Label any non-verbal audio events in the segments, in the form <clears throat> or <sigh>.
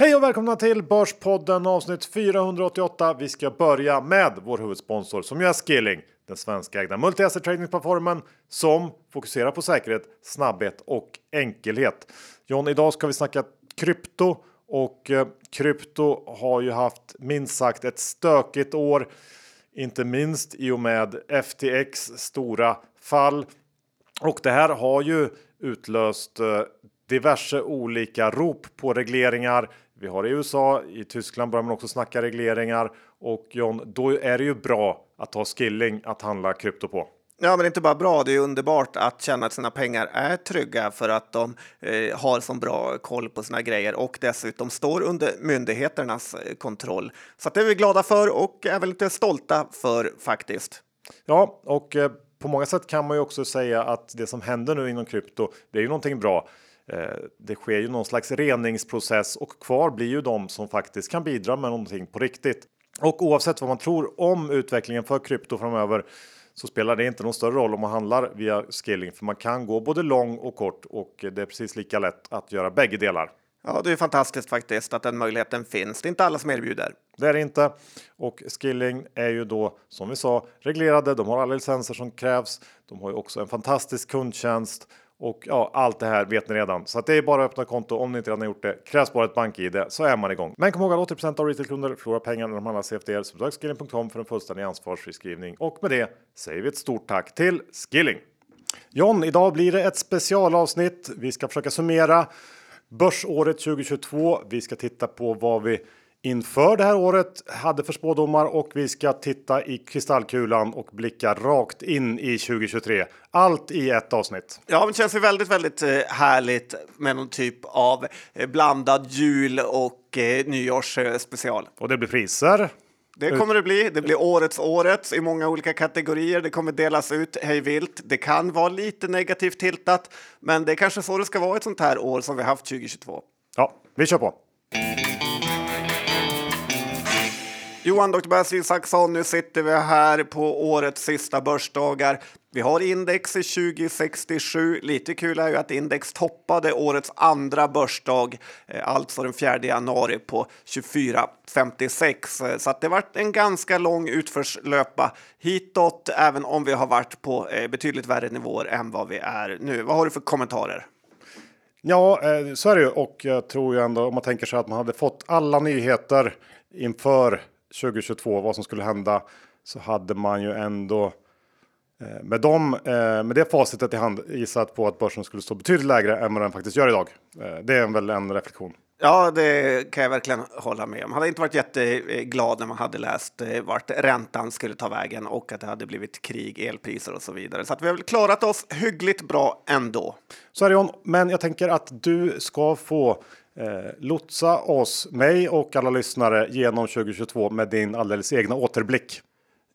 Hej och välkomna till Börspodden avsnitt 488. Vi ska börja med vår huvudsponsor som är Skilling, den svenskägda multi-asset tradingplattformen som fokuserar på säkerhet, snabbhet och enkelhet. John, idag ska vi snacka krypto och eh, krypto har ju haft minst sagt ett stökigt år. Inte minst i och med FTX stora fall. Och det här har ju utlöst eh, diverse olika rop på regleringar. Vi har i USA, i Tyskland börjar man också snacka regleringar och John, då är det ju bra att ha skilling att handla krypto på. Ja, men det är inte bara bra, det är underbart att känna att sina pengar är trygga för att de eh, har så bra koll på sina grejer och dessutom står under myndigheternas eh, kontroll. Så det är vi glada för och är väl lite stolta för faktiskt. Ja, och eh, på många sätt kan man ju också säga att det som händer nu inom krypto, det är ju någonting bra. Eh, det sker ju någon slags reningsprocess och kvar blir ju de som faktiskt kan bidra med någonting på riktigt. Och oavsett vad man tror om utvecklingen för krypto framöver så spelar det inte någon större roll om man handlar via skilling för man kan gå både lång och kort och det är precis lika lätt att göra bägge delar. Ja, det är fantastiskt faktiskt att den möjligheten finns. Det är inte alla som erbjuder. Det är det inte. Och Skilling är ju då som vi sa reglerade. De har alla licenser som krävs. De har ju också en fantastisk kundtjänst och ja, allt det här vet ni redan. Så att det är bara att öppna konto om ni inte redan har gjort det. Krävs bara ett bank-id så är man igång. Men kom ihåg att 80% av retailkunder förlorar pengar när de handlar CFDR. Så besök skilling.com för en fullständig ansvarsfri Och med det säger vi ett stort tack till Skilling. John, idag blir det ett specialavsnitt. Vi ska försöka summera börsåret 2022. Vi ska titta på vad vi inför det här året hade för spådomar och vi ska titta i kristallkulan och blicka rakt in i 2023. Allt i ett avsnitt. Ja, det känns ju väldigt, väldigt eh, härligt med någon typ av eh, blandad jul och eh, nyårsspecial. Och det blir priser. Det kommer det bli. Det blir årets årets i många olika kategorier. Det kommer delas ut hej vilt. Det kan vara lite negativt tiltat, men det är kanske så det ska vara ett sånt här år som vi haft 2022. Ja, vi kör på. Johan Dr. Basil Saxon, nu sitter vi här på årets sista börsdagar. Vi har index i 2067. Lite kul är ju att index toppade årets andra börsdag, eh, alltså den 4 januari på 24,56. Eh, så att det varit en ganska lång utförslöpa hitåt, även om vi har varit på eh, betydligt värre nivåer än vad vi är nu. Vad har du för kommentarer? Ja, så är det ju och jag tror ju ändå om man tänker sig att man hade fått alla nyheter inför 2022 vad som skulle hända så hade man ju ändå eh, med, dem, eh, med det facitet i hand gissat på att börsen skulle stå betydligt lägre än vad den faktiskt gör idag. Eh, det är väl en reflektion. Ja, det kan jag verkligen hålla med om. Man hade inte varit jätteglad när man hade läst vart räntan skulle ta vägen och att det hade blivit krig, elpriser och så vidare. Så att vi har väl klarat oss hyggligt bra ändå. Så är det John, men jag tänker att du ska få eh, lotsa oss, mig och alla lyssnare genom 2022 med din alldeles egna återblick.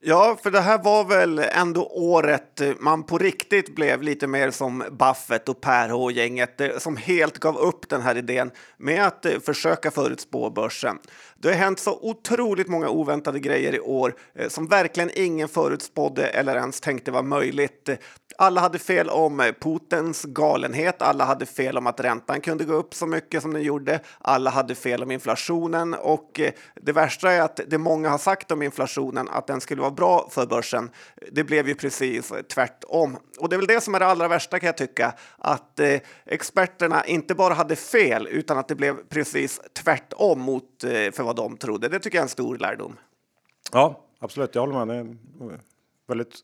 Ja, för det här var väl ändå året man på riktigt blev lite mer som Buffett och Per H-gänget eh, som helt gav upp den här idén med att eh, försöka förutspå börsen. Det har hänt så otroligt många oväntade grejer i år eh, som verkligen ingen förutspådde eller ens tänkte var möjligt. Alla hade fel om eh, Putins galenhet. Alla hade fel om att räntan kunde gå upp så mycket som den gjorde. Alla hade fel om inflationen och eh, det värsta är att det många har sagt om inflationen att den skulle vara bra för börsen. Det blev ju precis tvärtom. Och det är väl det som är det allra värsta kan jag tycka, att eh, experterna inte bara hade fel utan att det blev precis tvärtom mot eh, för vad de trodde. Det tycker jag är en stor lärdom. Ja, absolut. Jag håller med. Det är väldigt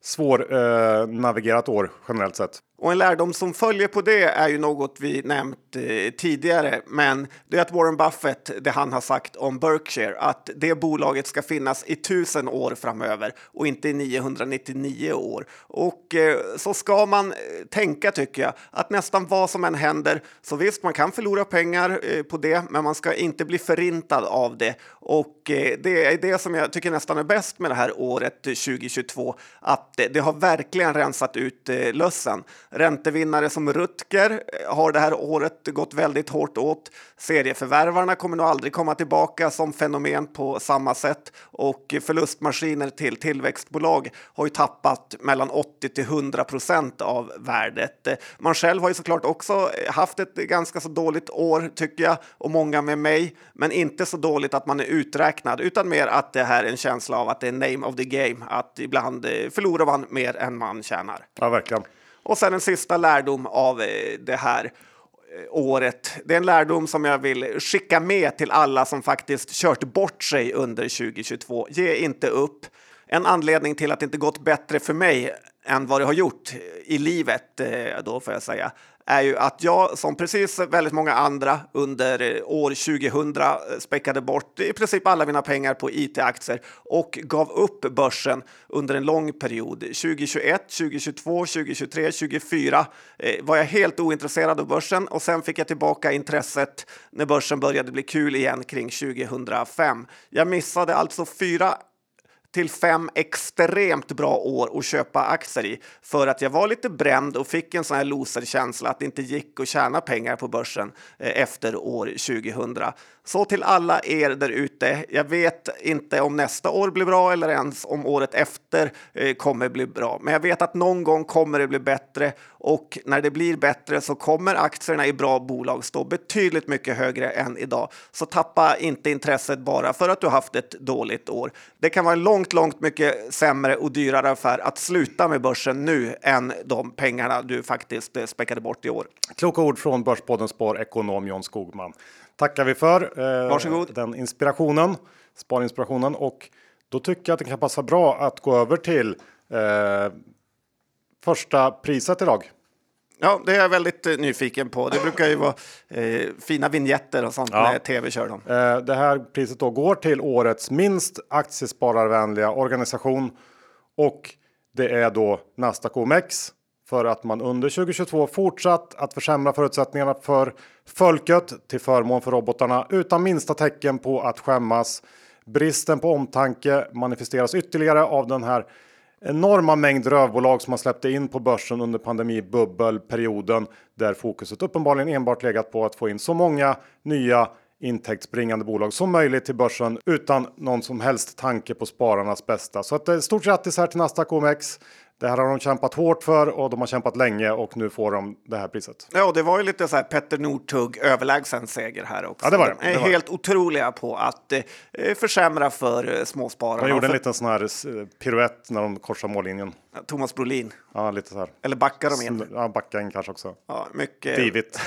svår eh, navigerat år generellt sett. Och en lärdom som följer på det är ju något vi nämnt eh, tidigare, men det är att Warren Buffett, det han har sagt om Berkshire, att det bolaget ska finnas i tusen år framöver och inte i 999 år. Och eh, så ska man eh, tänka tycker jag, att nästan vad som än händer, så visst, man kan förlora pengar eh, på det, men man ska inte bli förintad av det. Och eh, det är det som jag tycker nästan är bäst med det här året eh, 2022, att det, det har verkligen rensat ut eh, lössen. Räntevinnare som Rutger eh, har det här året gått väldigt hårt åt. Serieförvärvarna kommer nog aldrig komma tillbaka som fenomen på samma sätt och förlustmaskiner till tillväxtbolag har ju tappat mellan 80 till 100 procent av värdet. Man själv har ju såklart också eh, haft ett ganska så dåligt år tycker jag och många med mig, men inte så dåligt att man är uträknad utan mer att det här är en känsla av att det är name of the game, att ibland eh, förlorar man mer än man tjänar. Ja, verkligen. Och sen en sista lärdom av eh, det här eh, året. Det är en lärdom som jag vill skicka med till alla som faktiskt kört bort sig under 2022. Ge inte upp. En anledning till att det inte gått bättre för mig än vad det har gjort i livet, eh, då får jag säga, är ju att jag som precis väldigt många andra under eh, år 2000 eh, späckade bort i princip alla mina pengar på it-aktier och gav upp börsen under en lång period. 2021, 2022, 2023, 2024 var jag helt ointresserad av börsen och sen fick jag tillbaka intresset när börsen började bli kul igen kring 2005. Jag missade alltså fyra till fem extremt bra år att köpa aktier i för att jag var lite bränd och fick en sån här loserkänsla att det inte gick att tjäna pengar på börsen eh, efter år 2000. Så till alla er där ute. Jag vet inte om nästa år blir bra eller ens om året efter eh, kommer bli bra, men jag vet att någon gång kommer det bli bättre och när det blir bättre så kommer aktierna i bra bolag stå betydligt mycket högre än idag. Så tappa inte intresset bara för att du haft ett dåligt år. Det kan vara en långt, långt mycket sämre och dyrare affär att sluta med börsen nu än de pengarna du faktiskt eh, späckade bort i år. Kloka ord från Börspoddens sparekonom John Skogman tackar vi för. Eh, Varsågod. Den inspirationen, sparinspirationen och då tycker jag att det kan passa bra att gå över till eh, första priset idag. Ja, det är jag väldigt eh, nyfiken på. Det brukar ju vara eh, fina vignetter och sånt ja. när tv kör dem. Eh, det här priset då går till årets minst aktiespararvänliga organisation och det är då Nasdaq OMX för att man under 2022 fortsatt att försämra förutsättningarna för folket till förmån för robotarna utan minsta tecken på att skämmas. Bristen på omtanke manifesteras ytterligare av den här enorma mängd rövbolag som man släppte in på börsen under pandemibubbelperioden där fokuset uppenbarligen enbart legat på att få in så många nya intäktsbringande bolag som möjligt till börsen utan någon som helst tanke på spararnas bästa. Så att, eh, stort grattis här till Nasdaq OMX. Det här har de kämpat hårt för och de har kämpat länge och nu får de det här priset. Ja, det var ju lite så här Petter Northug överlägsen seger här också. Ja, det var det. De är det var helt otroliga på att eh, försämra för eh, småspararna. De gjorde en liten sån här eh, piruett när de korsade mållinjen. Thomas Brolin. Ja, lite så här. Eller backar de in? Ja, backa in kanske också. Ja, mycket. Divigt.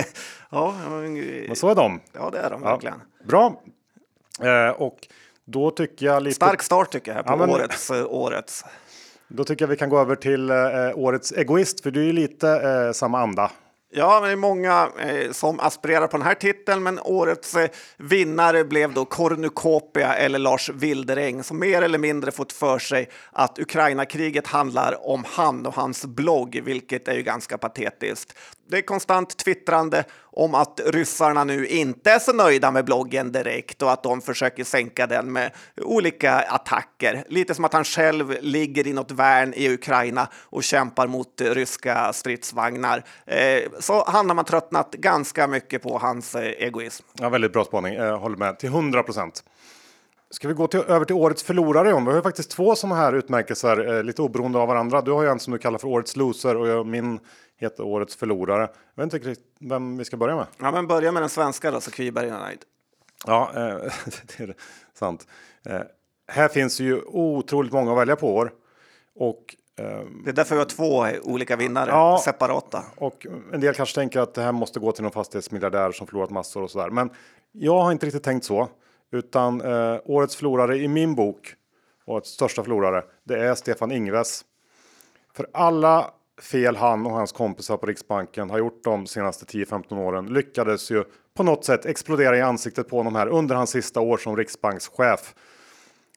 <laughs> ja, men... men så är de. Ja, det är de ja. verkligen. Bra. Eh, och då tycker jag lite... Stark start tycker jag här på ja, men... årets, uh, årets. Då tycker jag vi kan gå över till eh, årets egoist, för du är ju lite eh, samma anda. Ja, det är många eh, som aspirerar på den här titeln, men årets eh, vinnare blev då Cornucopia eller Lars Wildereng som mer eller mindre fått för sig att Ukraina-kriget handlar om han och hans blogg, vilket är ju ganska patetiskt. Det är konstant twittrande om att ryssarna nu inte är så nöjda med bloggen direkt och att de försöker sänka den med olika attacker. Lite som att han själv ligger i något värn i Ukraina och kämpar mot ryska stridsvagnar. Eh, så han har man tröttnat ganska mycket på hans eh, egoism. Ja, väldigt bra spaning. Eh, jag håller med till 100 procent. Ska vi gå till, över till årets förlorare? John? Vi har ju faktiskt två sådana här utmärkelser, eh, lite oberoende av varandra. Du har ju en som du kallar för årets loser och jag, min heter årets förlorare. Jag vet inte riktigt vem vi ska börja med. Ja, men börja med den svenska då, så Kviberg är nöjd. Ja, eh, <laughs> det är sant. Eh, här finns ju otroligt många att välja på år. Och, eh, det är därför vi har två olika vinnare, ja, separata. Och en del kanske tänker att det här måste gå till någon fastighetsmiljardär som förlorat massor och sådär. Men jag har inte riktigt tänkt så. Utan eh, årets förlorare i min bok, årets största förlorare, det är Stefan Ingves. För alla fel han och hans kompisar på Riksbanken har gjort de senaste 10-15 åren lyckades ju på något sätt explodera i ansiktet på honom här under hans sista år som riksbankschef.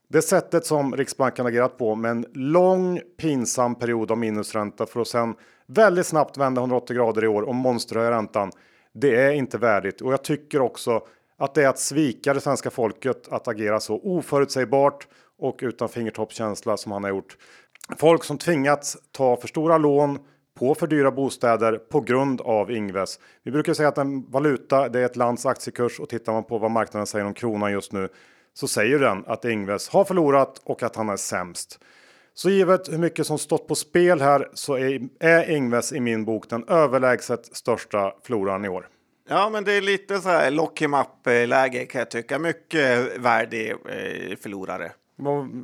Det sättet som Riksbanken agerat på med en lång pinsam period av minusränta för att sen väldigt snabbt vända 180 grader i år och monsterhöja räntan. Det är inte värdigt och jag tycker också att det är att svika det svenska folket att agera så oförutsägbart och utan fingertoppskänsla som han har gjort. Folk som tvingats ta för stora lån på för dyra bostäder på grund av Ingves. Vi brukar säga att en valuta det är ett lands aktiekurs och tittar man på vad marknaden säger om kronan just nu så säger den att Ingves har förlorat och att han är sämst. Så givet hur mycket som stått på spel här så är, är Ingves i min bok den överlägset största floran i år. Ja, men det är lite så här lock him up läge kan jag tycka. Mycket värdig eh, förlorare.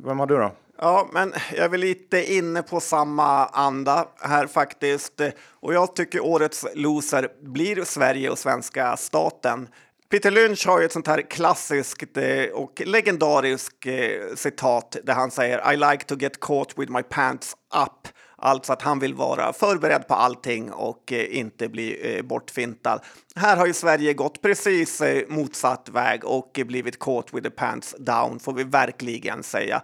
Vem har du då? Ja, men jag är väl lite inne på samma anda här faktiskt. Och jag tycker årets loser blir Sverige och svenska staten. Peter Lynch har ju ett sånt här klassiskt eh, och legendariskt eh, citat där han säger I like to get caught with my pants up. Alltså att han vill vara förberedd på allting och eh, inte bli eh, bortfintad. Här har ju Sverige gått precis eh, motsatt väg och blivit caught with the pants down, får vi verkligen säga.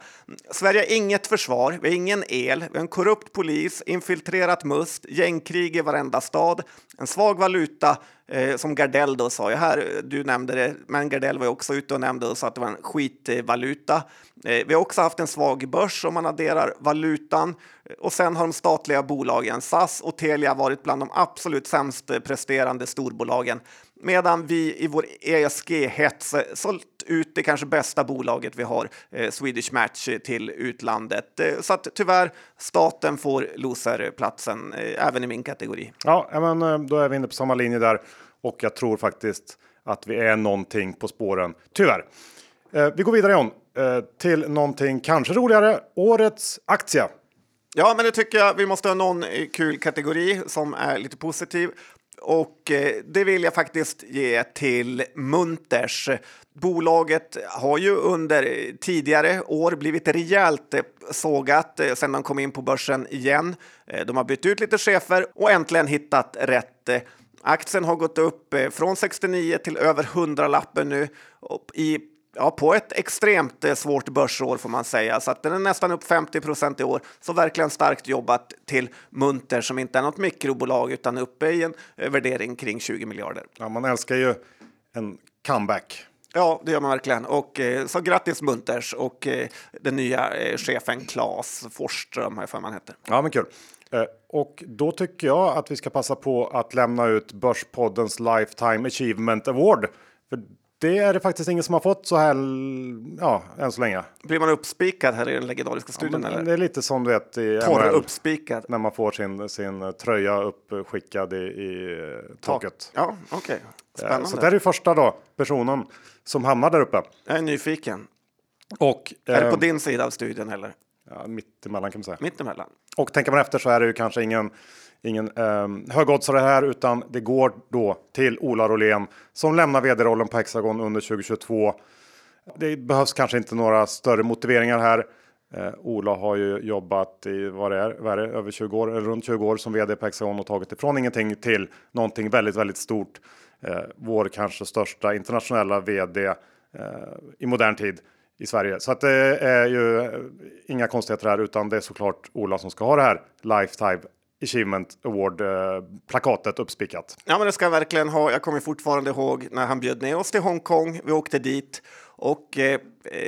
Sverige har inget försvar, vi har ingen el, vi har en korrupt polis, infiltrerat must, gängkrig i varenda stad, en svag valuta Eh, som Gardell då sa, här, du nämnde det, men Gardell var också ute och nämnde och sa att det var en skitvaluta. Eh, vi har också haft en svag börs om man adderar valutan och sen har de statliga bolagen SAS och Telia varit bland de absolut sämst presterande storbolagen medan vi i vår ESG-hets sålt ut det kanske bästa bolaget vi har, eh, Swedish Match, till utlandet. Eh, så att tyvärr, staten får loserplatsen eh, även i min kategori. Ja, men eh, då är vi inne på samma linje där och jag tror faktiskt att vi är någonting på spåren. Tyvärr. Eh, vi går vidare John eh, till någonting kanske roligare. Årets aktie. Ja, men det tycker jag. Vi måste ha någon kul kategori som är lite positiv. Och eh, det vill jag faktiskt ge till Munters. Bolaget har ju under eh, tidigare år blivit rejält eh, sågat sedan de kom in på börsen igen. De har bytt ut lite chefer och äntligen hittat rätt. Aktien har gått upp från 69 till över 100 lappen nu i Ja, på ett extremt eh, svårt börsår får man säga, så att den är nästan upp 50 procent i år. Så verkligen starkt jobbat till Munter som inte är något mikrobolag utan uppe i en eh, värdering kring 20 miljarder. Ja, man älskar ju en comeback. Ja, det gör man verkligen. Och eh, så grattis Munters och den nya chefen Claes Forsström, här för man heter. Ja, men kul. Och då tycker jag att vi ska passa på att lämna ut Börspoddens Lifetime Achievement Award. För det är det faktiskt ingen som har fått så här, ja, än så länge. Blir man uppspikad här i den legendariska studion? Ja, eller? Det är lite som du vet i Torr uppspikad. När man får sin, sin tröja uppskickad i, i taket. Ja, okej. Okay. Spännande. Så det är det första då, personen som hamnar där uppe. Jag är nyfiken. Och, är det på eh, din sida av studion eller? Ja, mittemellan kan man säga. Mittemellan. Och tänker man efter så är det ju kanske ingen ingen eh, högoddsare här, utan det går då till Ola Rolén som lämnar vd-rollen på Hexagon under 2022. Det behövs kanske inte några större motiveringar här. Eh, Ola har ju jobbat i vad det är, vad är det, över 20 år, eller runt 20 år som vd på Hexagon och tagit ifrån ingenting till någonting väldigt, väldigt stort. Eh, vår kanske största internationella vd eh, i modern tid i Sverige. Så att det är ju eh, inga konstigheter här, utan det är såklart Ola som ska ha det här Lifetime Achievement Award-plakatet uppspikat. Ja, men det ska jag verkligen ha. Jag kommer fortfarande ihåg när han bjöd ner oss till Hongkong. Vi åkte dit och eh,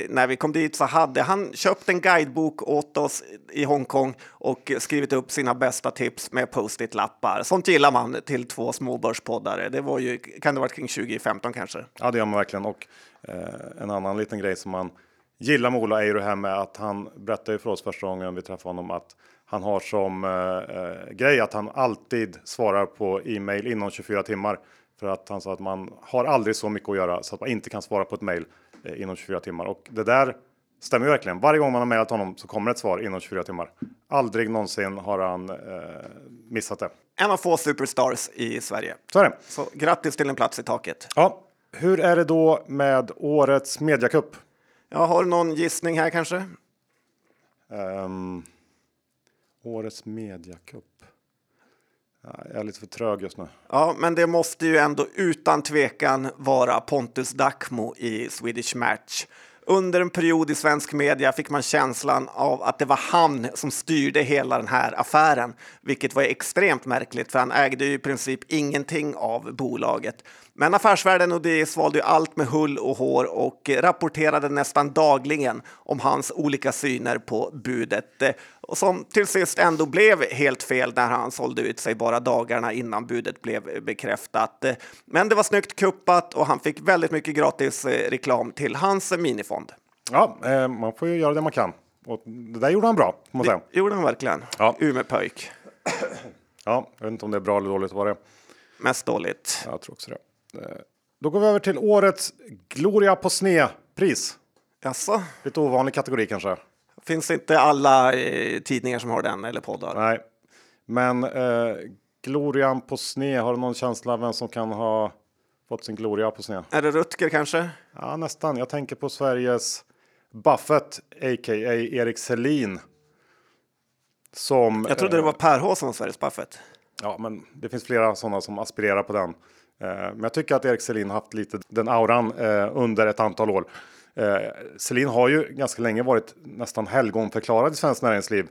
när vi kom dit så hade han köpt en guidebok åt oss i Hongkong och skrivit upp sina bästa tips med post-it-lappar. Sånt gillar man till två småbörspoddare. Det var ju, kan det varit kring 2015 kanske? Ja, det gör man verkligen. Och eh, en annan liten grej som man gillar med Ola är ju det här med att han berättade för oss första gången vi träffade honom att han har som eh, eh, grej att han alltid svarar på e-mail inom 24 timmar. För att han sa att man har aldrig så mycket att göra så att man inte kan svara på ett mail eh, inom 24 timmar. Och det där stämmer ju verkligen. Varje gång man har mejlat honom så kommer ett svar inom 24 timmar. Aldrig någonsin har han eh, missat det. En av få superstars i Sverige. Så är det. Så grattis till en plats i taket. Ja, hur är det då med årets mediacup? Jag har någon gissning här kanske? Um, Årets mediacup. Jag är lite för trög just nu. Ja, men det måste ju ändå utan tvekan vara Pontus Dacmo i Swedish Match. Under en period i svensk media fick man känslan av att det var han som styrde hela den här affären, vilket var extremt märkligt för han ägde ju i princip ingenting av bolaget. Men Affärsvärlden och det svalde ju allt med hull och hår och rapporterade nästan dagligen om hans olika syner på budet och som till sist ändå blev helt fel när han sålde ut sig bara dagarna innan budet blev bekräftat. Men det var snyggt kuppat och han fick väldigt mycket gratis reklam till hans minifond. Ja, eh, man får ju göra det man kan. Och det där gjorde han bra, får man säga. Det gjorde han verkligen. Ja. Umeåpöjk. Ja, jag vet inte om det är bra eller dåligt. Var det? Mest dåligt. Jag tror också det. Eh, Då går vi över till årets Gloria på sned-pris. Jaså? Lite ovanlig kategori kanske. Finns inte alla eh, tidningar som har den eller poddar? Nej, men eh, Glorian på sned. Har du någon känsla av vem som kan ha fått sin Gloria på sned? Är det Rutger kanske? Ja, nästan. Jag tänker på Sveriges Buffett, a.k.a. Erik Selin. Som, Jag trodde det eh, var Per H som var Sveriges Buffett. Ja, men det finns flera sådana som aspirerar på den. Eh, men jag tycker att Erik Selin haft lite den auran eh, under ett antal år. Eh, Selin har ju ganska länge varit nästan helgonförklarad i svenskt näringsliv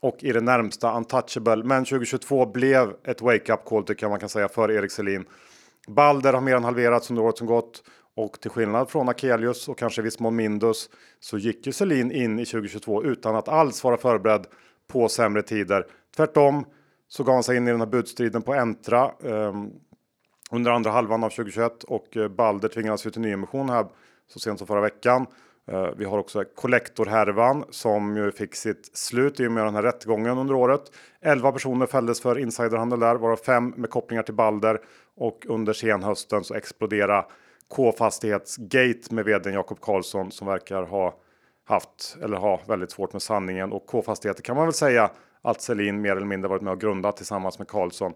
och i det närmsta untouchable. Men 2022 blev ett wake-up call tycker jag man kan säga för Erik Selin. Balder har mer än halverats under året som gått och till skillnad från Akelius och kanske viss mån Mindus så gick ju Selin in i 2022 utan att alls vara förberedd på sämre tider. Tvärtom så gav han sig in i den här budstriden på Entra eh, under andra halvan av 2021 och eh, Balder tvingades ju till nyemission här så sent som förra veckan. Eh, vi har också kollektorhärvan som ju fick sitt slut i och med den här rättegången under året. 11 personer fälldes för insiderhandel där, varav fem med kopplingar till Balder och under senhösten så exploderade K-fastighetsgate med vdn Jakob Karlsson som verkar ha haft eller ha väldigt svårt med sanningen och K-fastigheter kan man väl säga att Selin mer eller mindre varit med och grundat tillsammans med Karlsson.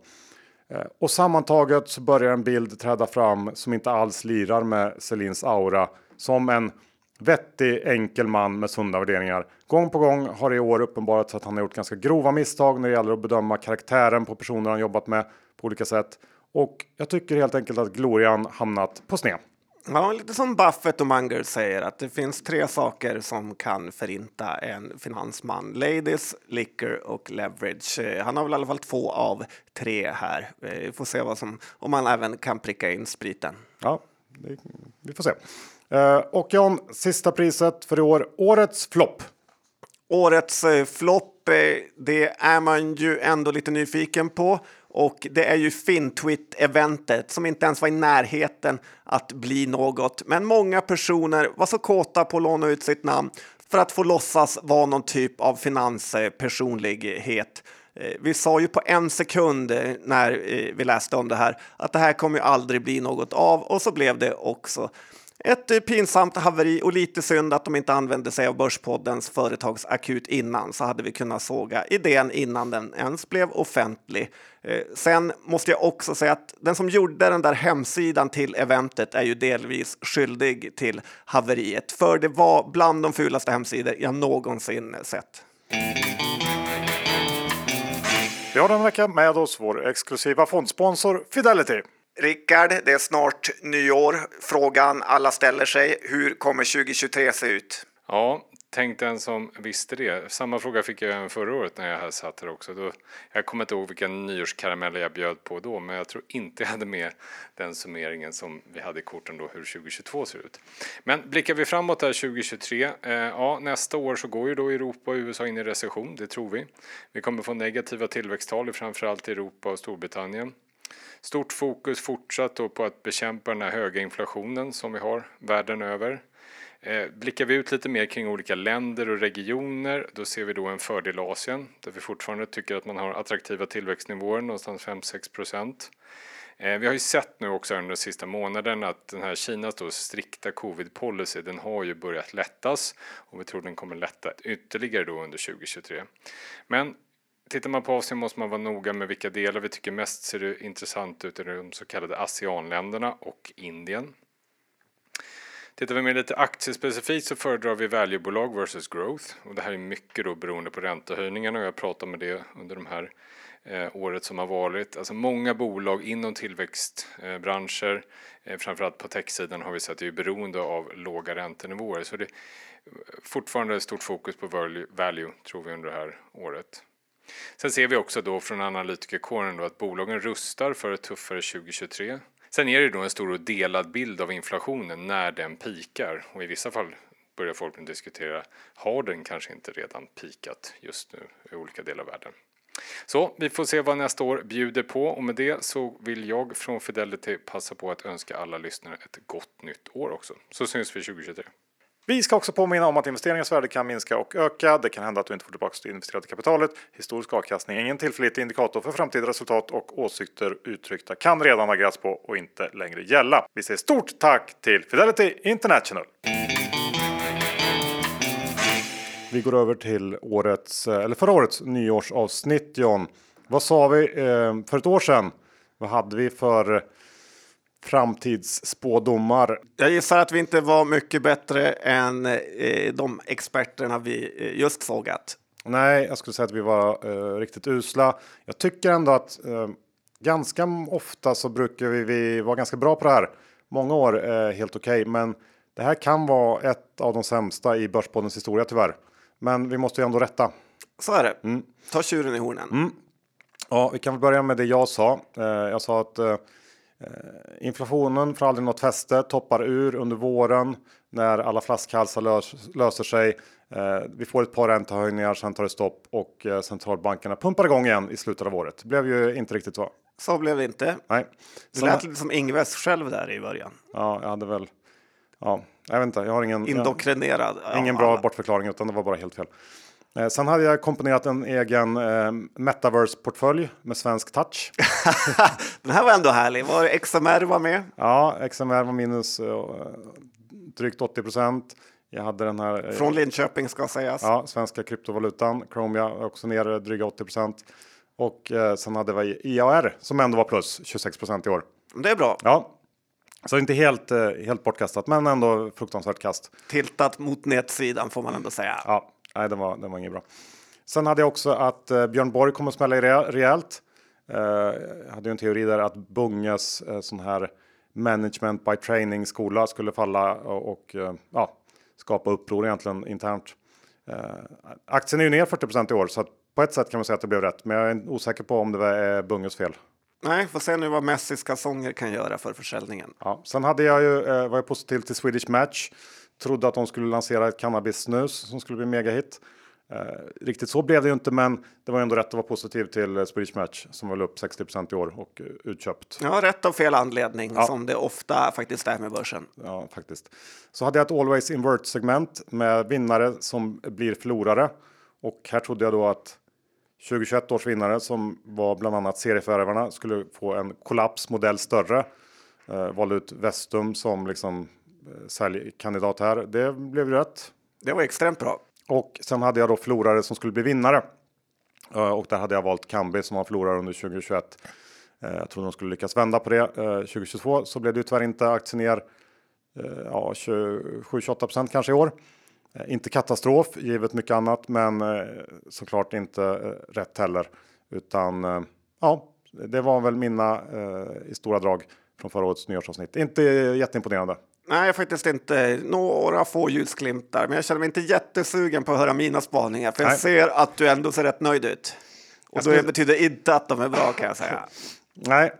Eh, och sammantaget så börjar en bild träda fram som inte alls lirar med Selins aura som en vettig, enkel man med sunda värderingar. Gång på gång har det i år uppenbarats att han har gjort ganska grova misstag när det gäller att bedöma karaktären på personer han jobbat med på olika sätt. Och jag tycker helt enkelt att glorian hamnat på sned. Ja, lite som Buffett och Munger säger att det finns tre saker som kan förinta en finansman. Ladies, liquor och leverage. Eh, Han har väl i alla fall två av tre här. Eh, Vi får se vad som, om man även kan pricka in spriten. Ja, det, vi får se. Eh, och John, sista priset för i år. Årets flopp. Årets flopp, det är man ju ändå lite nyfiken på. Och det är ju Fintwit-eventet som inte ens var i närheten att bli något. Men många personer var så kåta på att låna ut sitt namn för att få låtsas vara någon typ av finanspersonlighet. Eh, vi sa ju på en sekund eh, när eh, vi läste om det här att det här kommer ju aldrig bli något av och så blev det också. Ett pinsamt haveri och lite synd att de inte använde sig av Börspoddens företagsakut innan så hade vi kunnat såga idén innan den ens blev offentlig. Eh, Sen måste jag också säga att den som gjorde den där hemsidan till eventet är ju delvis skyldig till haveriet, för det var bland de fulaste hemsidor jag någonsin sett. Vi har den veckan med oss vår exklusiva fondsponsor Fidelity. Rickard, det är snart nyår. Frågan alla ställer sig, hur kommer 2023 se ut? Ja, tänk den som visste det. Samma fråga fick jag även förra året när jag här satt här också. Då, jag kommer inte ihåg vilken nyårskaramell jag bjöd på då, men jag tror inte jag hade med den summeringen som vi hade i korten då hur 2022 ser ut. Men blickar vi framåt här 2023, eh, ja nästa år så går ju då Europa och USA in i recession, det tror vi. Vi kommer få negativa tillväxttal i framförallt Europa och Storbritannien. Stort fokus fortsatt då på att bekämpa den här höga inflationen som vi har världen över. Eh, blickar vi ut lite mer kring olika länder och regioner då ser vi då en fördel Asien där vi fortfarande tycker att man har attraktiva tillväxtnivåer någonstans 5-6 procent. Eh, vi har ju sett nu också under de sista månaderna att den här Kinas då strikta covid-policy den har ju börjat lättas och vi tror den kommer lätta ytterligare då under 2023. Men Tittar man på Asien måste man vara noga med vilka delar vi tycker mest ser intressant ut i de så kallade ASEAN-länderna och Indien. Tittar vi mer lite aktiespecifikt så föredrar vi valuebolag versus growth och det här är mycket då beroende på räntehöjningarna och jag pratar med det under de här eh, året som har varit. Alltså många bolag inom tillväxtbranscher, eh, framförallt på techsidan har vi sett är beroende av låga räntenivåer så det är fortfarande stort fokus på value, value tror vi under det här året. Sen ser vi också då från analytikerkåren då att bolagen rustar för ett tuffare 2023. Sen är det då en stor och delad bild av inflationen när den pikar och i vissa fall börjar folk nu diskutera, har den kanske inte redan pikat just nu i olika delar av världen? Så vi får se vad nästa år bjuder på och med det så vill jag från Fidelity passa på att önska alla lyssnare ett gott nytt år också. Så syns vi 2023. Vi ska också påminna om att investeringens värde kan minska och öka. Det kan hända att du inte får tillbaka det investerade kapitalet. Historisk avkastning är ingen tillförlitlig indikator för framtida resultat och åsikter uttryckta kan redan ha på och inte längre gälla. Vi säger stort tack till Fidelity International! Vi går över till årets, eller förra årets nyårsavsnitt John. Vad sa vi eh, för ett år sedan? Vad hade vi för framtidsspådomar? Jag gissar att vi inte var mycket bättre än eh, de experterna vi eh, just sågat. Nej, jag skulle säga att vi var eh, riktigt usla. Jag tycker ändå att eh, ganska ofta så brukar vi, vi vara ganska bra på det här. Många år helt okej, okay, men det här kan vara ett av de sämsta i Börspoddens historia tyvärr. Men vi måste ju ändå rätta. Så är det. Mm. Ta tjuren i hornen. Mm. Ja, vi kan väl börja med det jag sa. Eh, jag sa att eh, inflationen får aldrig något fäste, toppar ur under våren när alla flaskhalsar lös, löser sig. Eh, vi får ett par räntehöjningar, sen tar det stopp och eh, centralbankerna pumpar igång igen i slutet av året. Det blev ju inte riktigt så. Så blev det inte. Nej. Det lät lite som Ingves själv där i början. Ja, jag hade väl. Ja, jag vet inte. Jag har ingen. Indoktrinerad. Jag, ingen bra bortförklaring, utan det var bara helt fel. Eh, sen hade jag komponerat en egen eh, metaverse-portfölj med svensk touch. <laughs> Den här var ändå härlig. Var XMR var med? Ja, XMR var minus eh, drygt 80 procent. Jag hade den här. Eh, Från Linköping ska sägas. Ja, svenska kryptovalutan. Chromia också ner dryga 80 procent. Och eh, sen hade vi IAR som ändå var plus 26 procent i år. Det är bra. Ja, så inte helt, eh, helt bortkastat, men ändå fruktansvärt kast. Tiltat mot nätsidan får man ändå säga. Ja, nej, det var, det var inget bra. Sen hade jag också att eh, Björn Borg kommer att smälla rejält. Eh, jag hade ju en teori där att Bunges eh, sån här management by training skola skulle falla och, och eh, ja, skapa uppror egentligen internt. Eh, aktien är ju ner 40 i år så att på ett sätt kan man säga att det blev rätt, men jag är osäker på om det var Bunges fel. Nej, får se nu vad Messis kalsonger kan göra för försäljningen. Ja, sen hade jag ju, eh, var jag positiv till Swedish Match. Trodde att de skulle lansera ett cannabis-snus som skulle bli megahit. Eh, riktigt så blev det ju inte, men det var ändå rätt att vara positiv till eh, Swedish Match som var upp 60% i år och uh, utköpt. Ja, rätt av fel anledning ja. som det ofta faktiskt är med börsen. Ja, faktiskt. Så hade jag ett Always Invert segment med vinnare som blir förlorare och här trodde jag då att 2021 års vinnare som var bland annat serieförvärvarna skulle få en kollapsmodell större. Eh, valde ut Vestum som liksom eh, säljkandidat här. Det blev rätt. Det var extremt bra. Och sen hade jag då förlorare som skulle bli vinnare. Eh, och där hade jag valt Kambi som var förlorare under 2021. Eh, jag trodde de skulle lyckas vända på det. Eh, 2022 så blev det ju tyvärr inte aktien ner eh, ja, 27-28 kanske i år. Eh, inte katastrof givet mycket annat, men eh, såklart inte eh, rätt heller. Utan ja, det var väl mina i stora drag från förra årets nyårsavsnitt. Inte jätteimponerande. Nej, faktiskt inte. Några få ljusglimtar, men jag känner mig inte jättesugen på att höra mina spaningar, för jag Nej. ser att du ändå ser rätt nöjd ut. Och skulle... det betyder inte att de är bra kan jag säga. <laughs> Nej.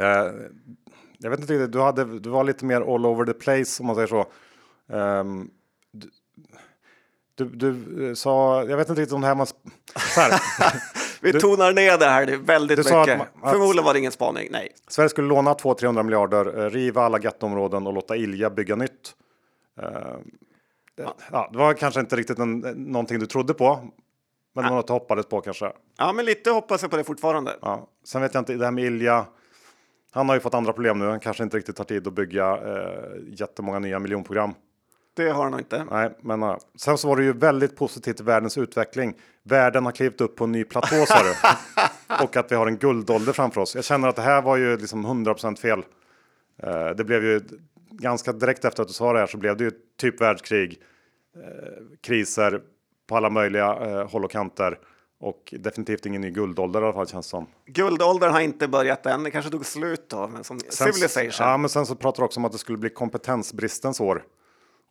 Uh, jag vet inte riktigt, du, hade, du var lite mer all over the place om man säger så. Um, du, du sa, jag vet inte riktigt om det här var... Här. <laughs> Vi du, tonar ner det här väldigt mycket. Att, att, Förmodligen var det ingen spaning, nej. Sverige skulle låna 200-300 miljarder, eh, riva alla gettoområden och låta Ilja bygga nytt. Uh, ja. ja. det var kanske inte riktigt en, någonting du trodde på. Men något du hoppades på kanske. Ja, men lite hoppas jag på det fortfarande. Ja. Sen vet jag inte, det här med Ilja. Han har ju fått andra problem nu. Han kanske inte riktigt har tid att bygga eh, jättemånga nya miljonprogram. Det har han nog inte. Nej, men uh, sen så var det ju väldigt positivt i världens utveckling. Världen har klivit upp på en ny platå sa du. <laughs> och att vi har en guldålder framför oss. Jag känner att det här var ju liksom 100% fel. Uh, det blev ju ganska direkt efter att du sa det här så blev det ju typ världskrig. Uh, kriser på alla möjliga uh, håll och kanter. Och definitivt ingen ny guldålder i alla fall känns som. Guldåldern har inte börjat än. Det kanske tog slut då. Men som sen, Civilization. Ja, men sen så pratar du också om att det skulle bli kompetensbristens år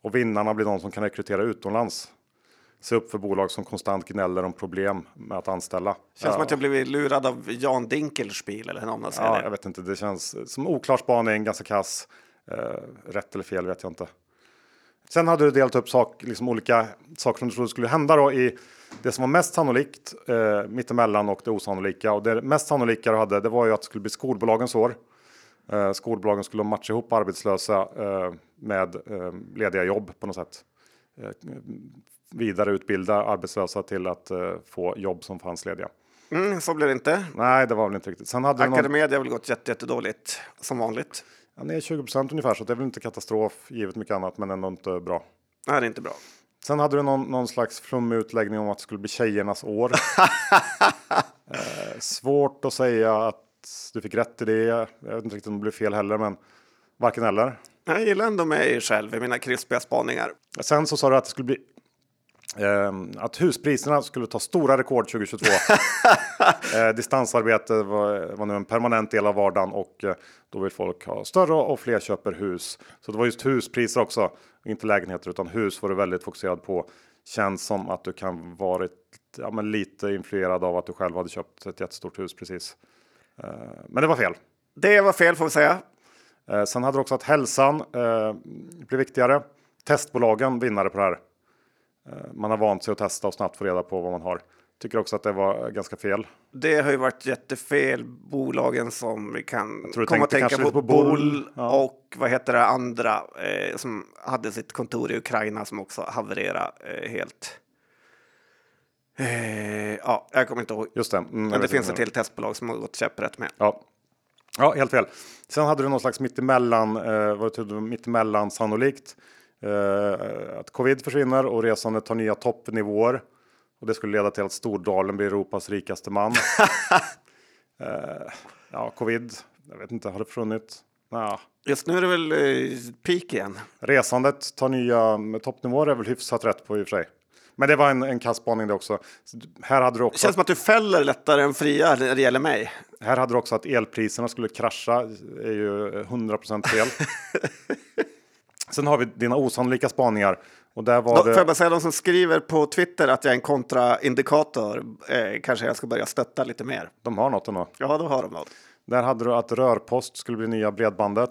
och vinnarna blir de som kan rekrytera utomlands. Se upp för bolag som konstant gnäller om problem med att anställa. Känns som att jag blivit lurad av Jan Dinkelspiel eller någon. Ja, det. jag vet inte, det känns som oklar spaning, ganska kass. Eh, rätt eller fel vet jag inte. Sen hade du delat upp sak, liksom olika saker som du trodde skulle hända då i det som var mest sannolikt, eh, mittemellan och det osannolika. Och det mest sannolika du hade, det var ju att det skulle bli skolbolagens år. Eh, skolbolagen skulle matcha ihop arbetslösa eh, med eh, lediga jobb på något sätt. Vidareutbilda arbetslösa till att eh, få jobb som fanns lediga. Mm, så blir det inte. Nej, det var väl inte riktigt. Sen hade någon, Academedia har väl gått jätte, jättedåligt som vanligt. ja, ner 20 procent ungefär, så det är väl inte katastrof givet mycket annat, men ändå inte bra. Nej, det är inte bra. Sen hade du någon, någon slags flummig utläggning om att det skulle bli tjejernas år. <laughs> eh, svårt att säga att du fick rätt i det. Jag vet inte riktigt om det blev fel heller, men varken eller. Jag gillar ändå mig själv i mina krispiga spaningar. Sen så sa du att det skulle bli att huspriserna skulle ta stora rekord 2022. <laughs> eh, distansarbete var, var nu en permanent del av vardagen och eh, då vill folk ha större och fler köper hus. Så det var just huspriser också, inte lägenheter utan hus var du väldigt fokuserad på. Känns som att du kan varit ja, men lite influerad av att du själv hade köpt ett jättestort hus precis. Eh, men det var fel. Det var fel får vi säga. Sen hade du också att hälsan eh, blir viktigare. Testbolagen vinnare på det här. Eh, man har vant sig att testa och snabbt få reda på vad man har. Tycker också att det var ganska fel. Det har ju varit jättefel. Bolagen som vi kan komma att tänka på. på. Bull Ja. och vad heter det andra eh, som hade sitt kontor i Ukraina som också havererade eh, helt. Eh, ja, jag kommer inte ihåg. Just det. Mm, Men det finns ett till testbolag som har gått käpprätt med. Ja. ja, helt fel. Sen hade du någon slags mittemellan, eh, vad du, mittemellan sannolikt. Eh, att covid försvinner och resandet tar nya toppnivåer. Och det skulle leda till att Stordalen blir Europas rikaste man. <laughs> eh, ja, covid. Jag vet inte, har det försvunnit? Nah. Just nu är det väl eh, peak igen. Resandet tar nya toppnivåer är väl hyfsat rätt på i och för sig. Men det var en, en kass spaning det också. Så Här hade, du Det också känns som att du fäller lättare än friar när det gäller mig. här hade du också att elpriserna skulle krascha. är ju 100% fel. <laughs> Sen har vi dina osannolika spaningar. Och där var Då, får jag det... bara säga, de som skriver på Twitter att jag är en kontraindikator, eh, kanske jag ska börja stötta lite mer. De har något ändå. Ja, då har de något. Där hade du att rörpost skulle bli nya bredbandet.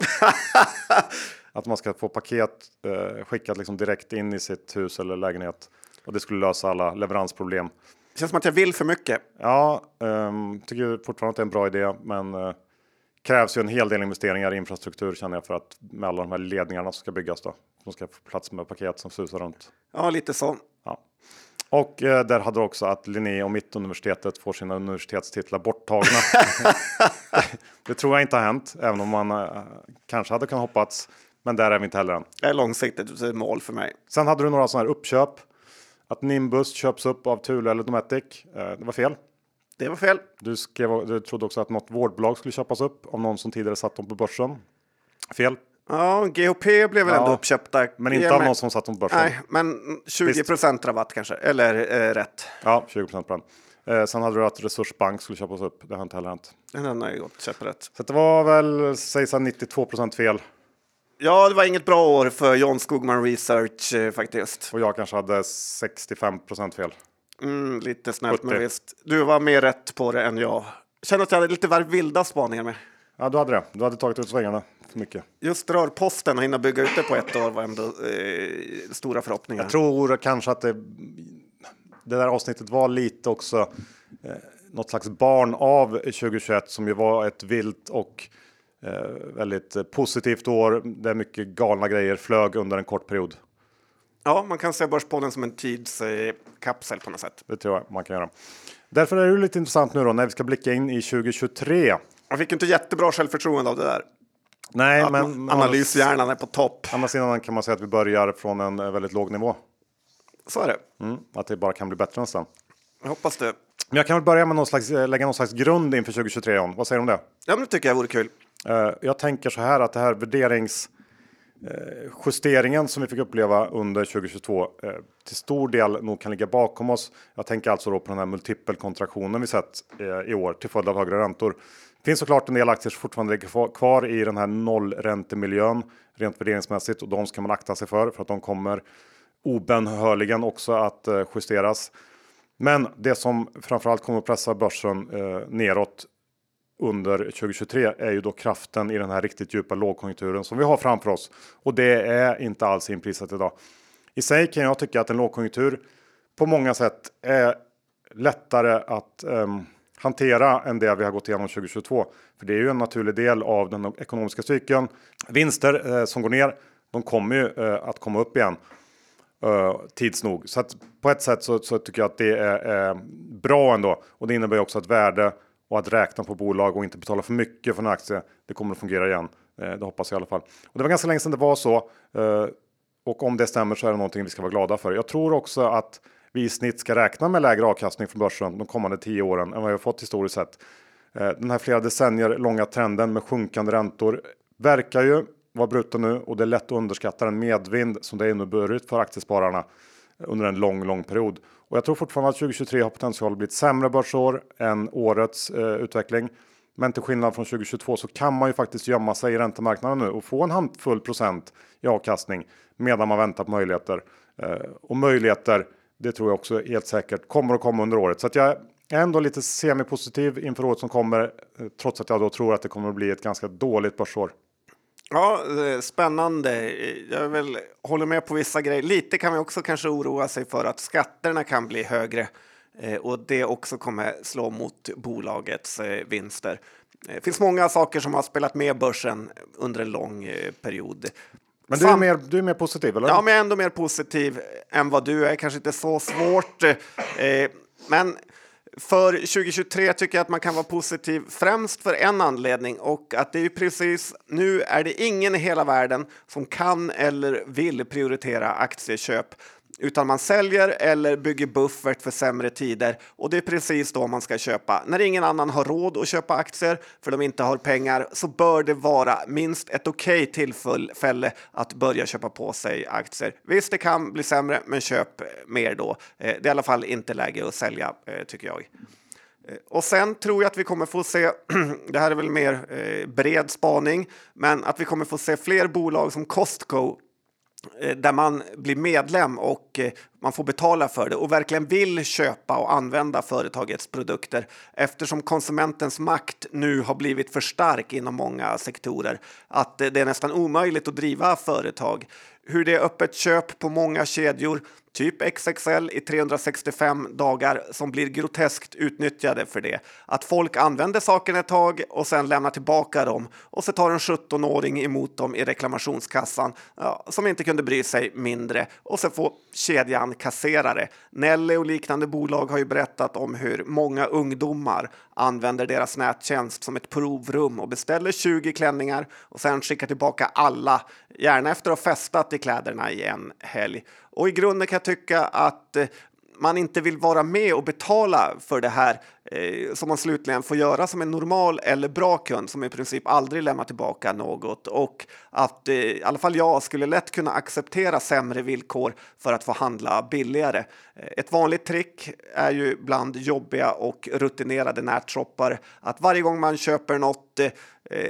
<laughs> att man ska få paket eh, skickat liksom direkt in i sitt hus eller lägenhet. Och det skulle lösa alla leveransproblem. Det känns som att jag vill för mycket. Ja, um, tycker fortfarande att det är en bra idé, men eh, krävs ju en hel del investeringar i infrastruktur känner jag för att med alla de här ledningarna som ska byggas då. Som ska få plats med paket som susar runt. Ja, lite så. Ja. Och eh, där hade du också att Linné och Mittuniversitetet får sina universitetstitlar borttagna. <laughs> det tror jag inte har hänt, även om man eh, kanske hade kunnat hoppats. Men där är vi inte heller än. Det är långsiktigt ett mål för mig. Sen hade du några sådana här uppköp. Att Nimbus köps upp av Thule eller Dometic. Eh, det var fel. Det var fel. Du, skrev, du trodde också att något vårdbolag skulle köpas upp av någon som tidigare satt dem på börsen. Fel, Ja, GHP blev väl Ja, ändå uppköpta. men inte av någon som satt dem på börsen. Nej, men 20 procent rabatt kanske. Eller eh, rätt. Ja, 20 på den. Eh, sen hade du att Resursbank skulle köpas upp. Det har inte heller hänt. Den har ju gått käpprätt. Så det var väl, säg så här, 92% fel. Ja, det var inget bra år för John Skogman Research eh, faktiskt. Och jag kanske hade 65% fel. Mm, lite snällt, men 70. visst. Du var mer rätt på det än jag. Känner att jag hade lite väl vilda spaningar med. Ja, du hade det. Du hade tagit ut svängarna för mycket. Just rörposten och hinna bygga ut det på ett år var ändå eh, stora förhoppningar. Jag tror kanske att det, det där avsnittet var lite också eh, något slags barn av 2021 som ju var ett vilt och eh, väldigt positivt år där mycket galna grejer flög under en kort period. Ja, man kan se Börspodden som en tidskapsel kapsel på något sätt. Det tror jag man kan göra. Därför är det lite intressant nu då när vi ska blicka in i 2023. Jag fick inte jättebra självförtroende av det där. Nej, Att men analyshjärnan är på topp. Andra sidan kan man säga att vi börjar från en eh, väldigt låg nivå. Så är det. Mm, att det bara kan bli bättre nästan. Jag hoppas det. Men jag kan väl börja med någon slags, eh, lägga någon slags grund inför 2023. John. Vad säger du om det? Ja, men det tycker jag vore kul. Eh, Jag tänker så här att det här värderings Eh, justeringen som vi fick uppleva under 2022 eh, till stor del nog kan ligga bakom oss. Jag tänker alltså då på den här multipelkontraktionen vi sett eh, i år till följd av högre räntor. Det finns såklart en del aktier som fortfarande ligger kvar- i den här nollräntemiljön rent värderingsmässigt och de ska man akta sig för för att de kommer obenhörligen också att justeras. Men det som framförallt kommer att pressa börsen eh, neråt under 2023 är ju då kraften i den här riktigt djupa lågkonjunkturen som vi har framför oss. Och det är inte alls inprisat idag. I sig kan jag tycka att en lågkonjunktur på många sätt är lättare att um, hantera än det vi har gått igenom 2022. För det är ju en naturlig del av den ekonomiska cykeln. Vinster eh, som går ner, de kommer ju eh, att komma upp igen eh, tids nog. Så att på ett sätt så, så tycker jag att det är, är, bra ändå. Och det innebär också att värde och att räkna på bolag och inte betala för mycket för en aktie. Det kommer att fungera igen. Eh, det hoppas jag i alla fall. Och det var ganska länge sedan det var så. Eh, och om det stämmer så är det någonting vi ska vara glada för. Jag tror också att vi i snitt ska räkna med lägre avkastning från börsen de kommande tio åren än vad vi har fått historiskt sett. Eh, den här flera decennier långa trenden med sjunkande räntor verkar ju vara bruten nu och det är lätt att underskatta den medvind som det inneburit för aktiespararna under en lång, lång period. Och jag tror fortfarande att 2023 har potential att bli ett sämre börsår än årets eh, utveckling. Men till skillnad från 2022 så kan man ju faktiskt gömma sig i räntemarknaden nu och få en handfull procent i avkastning medan man väntar på möjligheter. Eh, och möjligheter, det tror jag också helt säkert kommer att komma under året. Så att jag är ändå lite semipositiv inför året som kommer, eh, trots att jag då tror att det kommer att bli ett ganska dåligt börsår. Ja, spännande. Jag vill håller med på vissa grejer. Lite kan vi också kanske oroa sig för att skatterna kan bli högre eh, och det också kommer slå mot bolagets eh, vinster. Det finns många saker som har spelat med börsen under en lång eh, period. Men du är, mer, du är mer positiv? Eller? Ja, men jag är ändå mer positiv än vad du är. Kanske inte så svårt. Men för 2023 tycker jag att man kan vara positiv främst för en anledning och att det är precis nu är det ingen i hela världen som kan eller vill prioritera aktieköp utan man säljer eller bygger buffert för sämre tider och det är precis då man ska köpa. När ingen annan har råd att köpa aktier för de inte har pengar så bör det vara minst ett okej okay tillfälle att börja köpa på sig aktier. Visst, det kan bli sämre, men köp mer då. Eh, det är i alla fall inte läge att sälja eh, tycker jag. Eh, och sen tror jag att vi kommer få se, <clears throat> det här är väl mer bred spaning, men att vi kommer få se fler bolag som Costco Eh, där man blir medlem och eh, man får betala för det och verkligen vill köpa och använda företagets produkter eftersom konsumentens makt nu har blivit för stark inom många sektorer att eh, det är nästan omöjligt att driva företag. Hur det är öppet köp på många kedjor typ XXL i 365 dagar som blir groteskt utnyttjade för det. Att folk använder saken ett tag och sen lämnar tillbaka dem och så tar en 17-åring emot dem i reklamationskassan ja, som inte kunde bry sig mindre och så får kedjan kasserare. Nelly och liknande bolag har ju berättat om hur många ungdomar använder deras nättjänst som ett provrum och beställer 20 klänningar och sen skickar tillbaka alla, gärna efter att ha festat i kläderna i en helg. Och i grunden kan jag tycka att eh, man inte vill vara med och betala för det här eh, som man slutligen får göra som en normal eller bra kund som i princip aldrig lämnar tillbaka något och att eh, i alla fall jag skulle lätt kunna acceptera sämre villkor för att få handla billigare. Eh, ett vanligt trick är ju bland jobbiga och rutinerade nätshoppar att varje gång man köper något eh,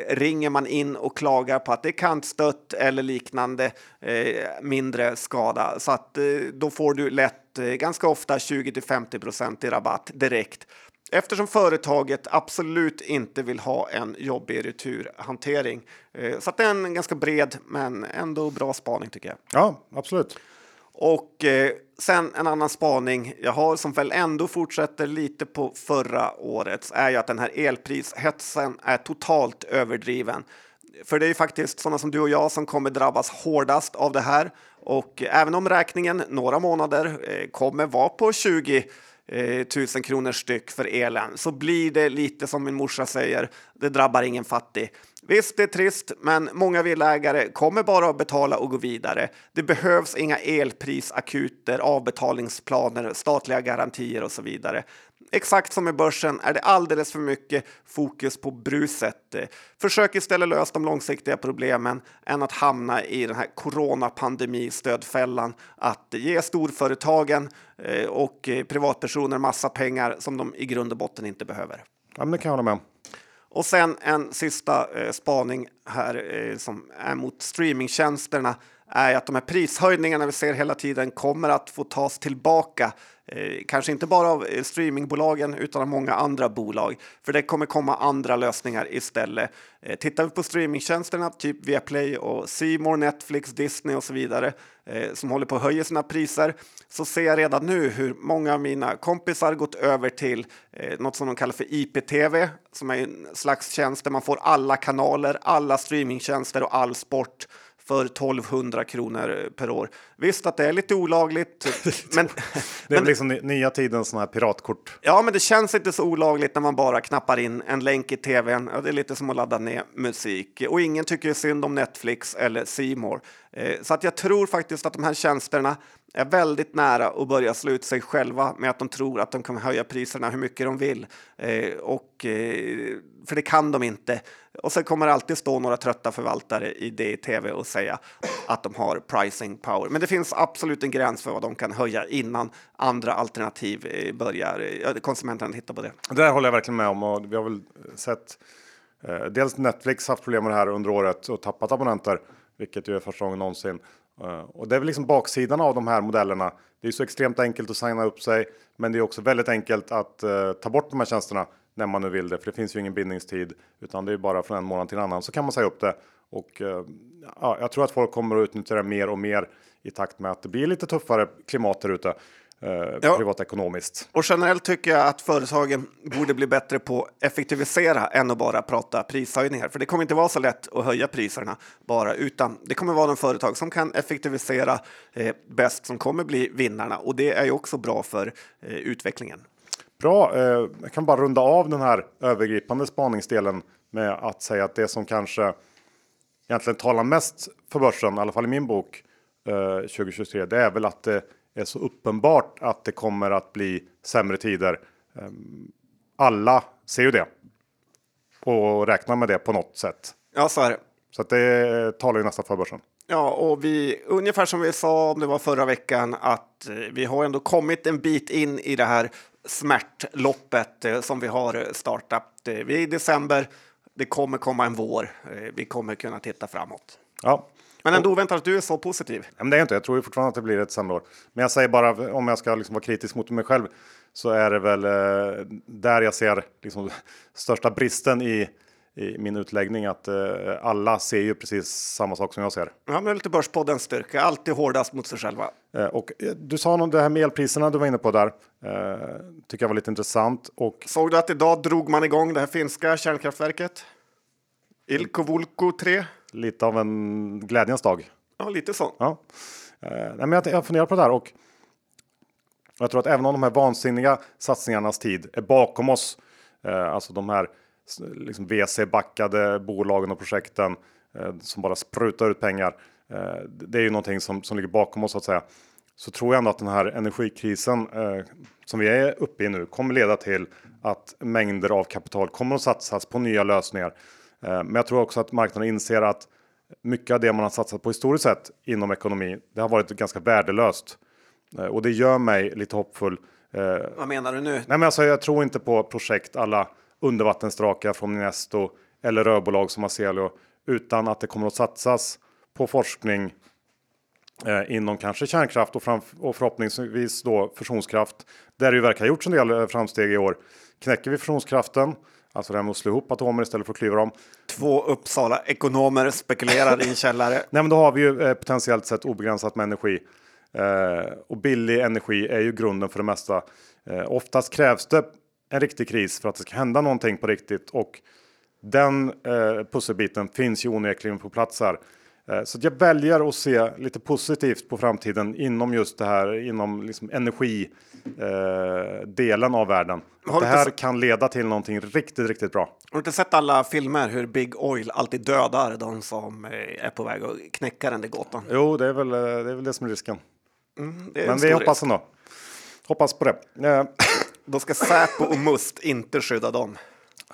ringer man in och klagar på att det är kantstött eller liknande eh, mindre skada så att eh, då får du lätt eh, ganska ofta 20 till 50 procent i rabatt direkt eftersom företaget absolut inte vill ha en jobbig returhantering. Eh, så att det är en ganska bred men ändå bra spaning tycker jag. Ja, absolut. Och eh, sen en annan spaning jag har som väl ändå fortsätter lite på förra årets är ju att den här elprishetsen är totalt överdriven. För det är ju faktiskt sådana som du och jag som kommer drabbas hårdast av det här. Och även om räkningen några månader eh, kommer vara på 20 eh, tusen kronor styck för elen så blir det lite som min morsa säger, det drabbar ingen fattig. Visst, det är trist, men många villaägare kommer bara att betala och gå vidare. Det behövs inga elprisakuter, avbetalningsplaner, statliga garantier och så vidare. Exakt som i börsen är det alldeles för mycket fokus på bruset. Försök istället lösa de långsiktiga problemen än att hamna i den här coronapandemistödfällan. Att ge storföretagen eh, och privatpersoner massa pengar som de i grund och botten inte behöver. Ja, men det kan jag hålla med om. Och sen en sista eh, spaning här eh, som är mot streamingtjänsterna är att de här prishöjningarna vi ser hela tiden kommer att få tas tillbaka. Eh, kanske inte bara av eh, streamingbolagen utan av många andra bolag. För det kommer komma andra lösningar istället. Eh, tittar vi på streamingtjänsterna, typ Viaplay och More, Netflix, Disney och så vidare, eh, som håller på att höja sina priser, så ser jag redan nu hur många av mina kompisar gått över till eh, något som de kallar för IPTV, som är en slags tjänst där man får alla kanaler, alla streamingtjänster och all sport för 1200 kronor per år. Visst att det är lite olagligt, <laughs> men... <laughs> det är men, liksom nya tidens sån här piratkort. Ja, men det känns inte så olagligt när man bara knappar in en länk i tvn. Ja, det är lite som att ladda ner musik och ingen tycker synd om Netflix eller Simor. Eh, så att jag tror faktiskt att de här tjänsterna är väldigt nära att börja slå ut sig själva med att de tror att de kan höja priserna hur mycket de vill. Eh, och, eh, för det kan de inte. Och sen kommer det alltid stå några trötta förvaltare i det i tv och säga att de har pricing power. Men det finns absolut en gräns för vad de kan höja innan andra alternativ eh, börjar, eh, konsumenterna tittar på det. Det håller jag verkligen med om och vi har väl sett eh, dels Netflix haft problem med det här under året och tappat abonnenter, vilket ju är första gången någonsin. Uh, och det är väl liksom baksidan av de här modellerna. Det är så extremt enkelt att signa upp sig, men det är också väldigt enkelt att uh, ta bort de här tjänsterna när man nu vill det, för det finns ju ingen bindningstid utan det är bara från en månad till en annan så kan man säga upp det. Och uh, ja, jag tror att folk kommer att utnyttja det mer och mer i takt med att det blir lite tuffare klimat där ute. Eh, ja. privatekonomiskt. Och generellt tycker jag att företagen borde bli bättre på effektivisera än att bara prata prishöjningar. För det kommer inte vara så lätt att höja priserna bara, utan det kommer vara de företag som kan effektivisera eh, bäst som kommer bli vinnarna. Och det är ju också bra för eh, utvecklingen. Bra, eh, jag kan bara runda av den här övergripande spaningsdelen med att säga att det som kanske egentligen talar mest för börsen, i alla fall i min bok 2023, eh, det är väl att det är så uppenbart att det kommer att bli sämre tider. Ehm, alla ser ju det och räknar med det på något sätt. Ja, så är det. Så att det talar ju nästan för börsen. Ja, och vi ungefär som vi sa om det var förra veckan att eh, vi har ändå kommit en bit in i det här smärtloppet eh, som vi har startat. Eh, vi är i december. Det kommer komma en vår. Vi kommer kunna titta framåt. Ja, men ändå oväntat att du är så positiv. Men det är inte. Jag tror fortfarande att det blir ett sämre år. Men jag säger bara om jag ska liksom vara kritisk mot mig själv så är det väl eh, där jag ser liksom, <laughs> största bristen i, i min utläggning att eh, alla ser ju precis samma sak som jag ser. Ja, men lite Börspoddens styrka, alltid hårdast mot sig själva. Eh, och eh, du sa något det här med elpriserna du var inne på där. Eh, tycker jag var lite intressant. Och... Såg du att idag drog man igång det här finska kärnkraftverket? Ilkovulko 3 lite av en glädjens dag. Ja, lite så. Ja. Eh, nej, men jag, jag funderar på det här och jag tror att även om de här vansinniga satsningarnas tid är bakom oss, eh, alltså de här liksom VC-backade bolagen och projekten eh, som bara sprutar ut pengar. Eh, det är ju någonting som, som ligger bakom oss så att säga. Så tror jag ändå att den här energikrisen eh, som vi är uppe i nu kommer leda till att mängder av kapital kommer att satsas på nya lösningar men jag tror också att marknaden inser att mycket av det man har satsat på historiskt sett inom ekonomi, det har varit ganska värdelöst. Och det gör mig lite hoppfull. Vad menar du nu? Nej, men alltså, jag tror inte på projekt alla undervattensdrakar från Minesto eller rörbolag som Aselio, utan att det kommer att satsas på forskning eh, inom kanske kärnkraft och, och förhoppningsvis då fusionskraft. Där det ju verkar ha gjorts en del framsteg i år. Knäcker vi fusionskraften Alltså det här med att slå ihop atomer istället för att klyva dem. Två Uppsala ekonomer spekulerar i en källare. <laughs> Nej, men då har vi ju eh, potentiellt sett obegränsat med energi. Eh, och billig energi är ju grunden för det mesta. Eh, oftast krävs det en riktig kris för att det ska hända någonting på riktigt och den eh, pusselbiten finns ju onekligen på plats här. Eh, så jag väljer att se lite positivt på framtiden inom just det här inom liksom energidelen eh, av världen. Det här kan leda till någonting riktigt, riktigt bra. Har du inte sett alla filmer hur Big Oil alltid dödar de som eh, är på väg att knäcka den där gåtan? Jo, det är väl det, är väl det som är risken. Mm, är Men vi hoppas ändå. Hoppas på det. <clears throat> Då ska Säpo och Must inte skydda dem.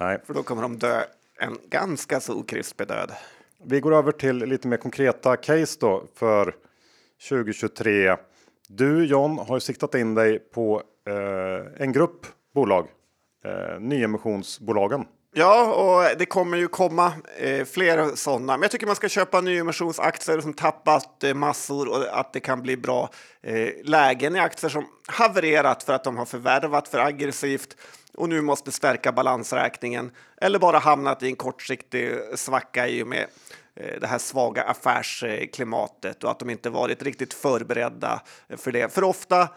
Nej. För då kommer de dö en ganska så okrispig död. Vi går över till lite mer konkreta case då för 2023. Du John har ju siktat in dig på eh, en grupp bolag, eh, nyemissionsbolagen. Ja, och det kommer ju komma eh, fler sådana. Men jag tycker man ska köpa nyemissionsaktier som tappat eh, massor och att det kan bli bra eh, lägen i aktier som havererat för att de har förvärvat för aggressivt och nu måste stärka balansräkningen eller bara hamnat i en kortsiktig svacka i och med eh, det här svaga affärsklimatet och att de inte varit riktigt förberedda för det. För ofta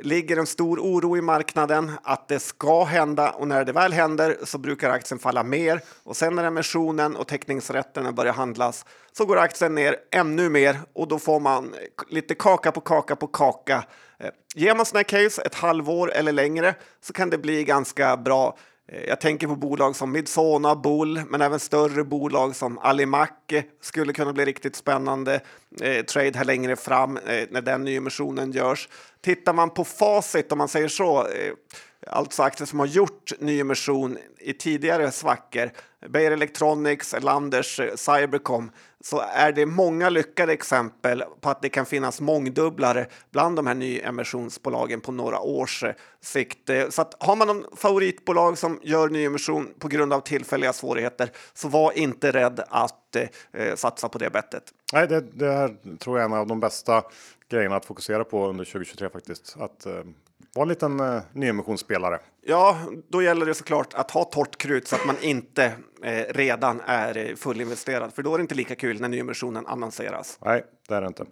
ligger en stor oro i marknaden att det ska hända och när det väl händer så brukar aktien falla mer och sen när emissionen och teckningsrätterna börjar handlas så går aktien ner ännu mer och då får man lite kaka på kaka på kaka. Eh, ger man sådana case ett halvår eller längre så kan det bli ganska bra. Eh, jag tänker på bolag som Midsona, Bull, men även större bolag som Alimak skulle kunna bli riktigt spännande eh, trade här längre fram eh, när den nyemissionen görs. Tittar man på facit, om man säger så, eh, alltså aktier som har gjort nyemission i tidigare svackor, Beijer Electronics, Landers, eh, Cybercom, så är det många lyckade exempel på att det kan finnas mångdubblare bland de här nyemissionsbolagen på några års eh, sikt. Eh, så att har man någon favoritbolag som gör nyemission på grund av tillfälliga svårigheter så var inte rädd att eh, eh, satsa på det bettet. Nej, det, det här tror jag är en av de bästa grejerna att fokusera på under 2023 faktiskt. Att eh, vara en liten eh, nyemissionsspelare. Ja, då gäller det såklart att ha torrt krut så att man inte eh, redan är eh, fullinvesterad, för då är det inte lika kul när nyemissionen annonseras. Nej, det är det inte.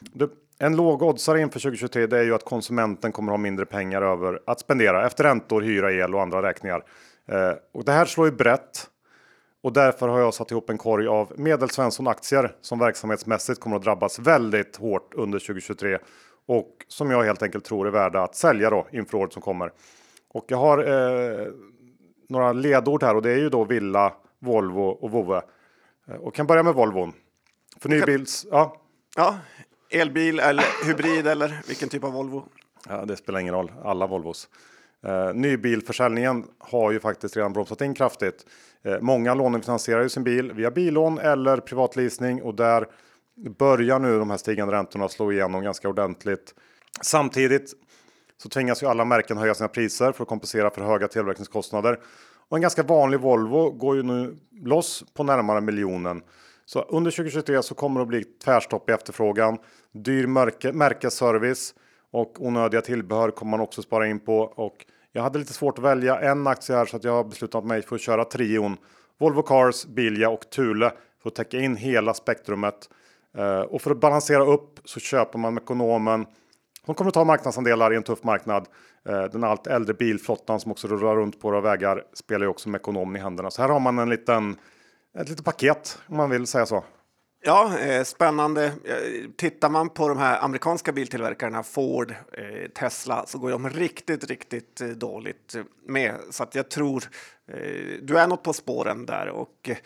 Du, en låg oddsare inför 2023 det är ju att konsumenten kommer ha mindre pengar över att spendera efter räntor, hyra, el och andra räkningar. Eh, och det här slår ju brett. Och därför har jag satt ihop en korg av medelsvensson aktier som verksamhetsmässigt kommer att drabbas väldigt hårt under 2023 och som jag helt enkelt tror är värda att sälja då inför året som kommer. Och jag har eh, några ledord här och det är ju då Villa, Volvo och Vove. Eh, och kan börja med Volvon. För nybils, ja. Ja, elbil eller hybrid eller vilken typ av Volvo? Ja, det spelar ingen roll, alla Volvos. Eh, nybilförsäljningen har ju faktiskt redan bromsat in kraftigt. Eh, många lånefinansierar ju sin bil via billån eller privatleasing och där börjar nu de här stigande räntorna slå igenom ganska ordentligt. Samtidigt så tvingas ju alla märken höja sina priser för att kompensera för höga tillverkningskostnader. Och en ganska vanlig Volvo går ju nu loss på närmare miljonen. Så under 2023 så kommer det att bli tvärstopp i efterfrågan. Dyr märke, märkesservice och onödiga tillbehör kommer man också spara in på. Och jag hade lite svårt att välja en aktie här så att jag har beslutat mig för att köra trion Volvo Cars, Bilia och Thule för att täcka in hela spektrumet. Eh, och för att balansera upp så köper man Mekonomen som kommer att ta marknadsandelar i en tuff marknad. Eh, den allt äldre bilflottan som också rullar runt på våra vägar spelar ju också Mekonomen i händerna. Så här har man en liten, ett litet paket om man vill säga så. Ja, eh, spännande. Eh, tittar man på de här amerikanska biltillverkarna, Ford, eh, Tesla, så går de riktigt, riktigt eh, dåligt med. Så att jag tror eh, du är något på spåren där. Och, eh,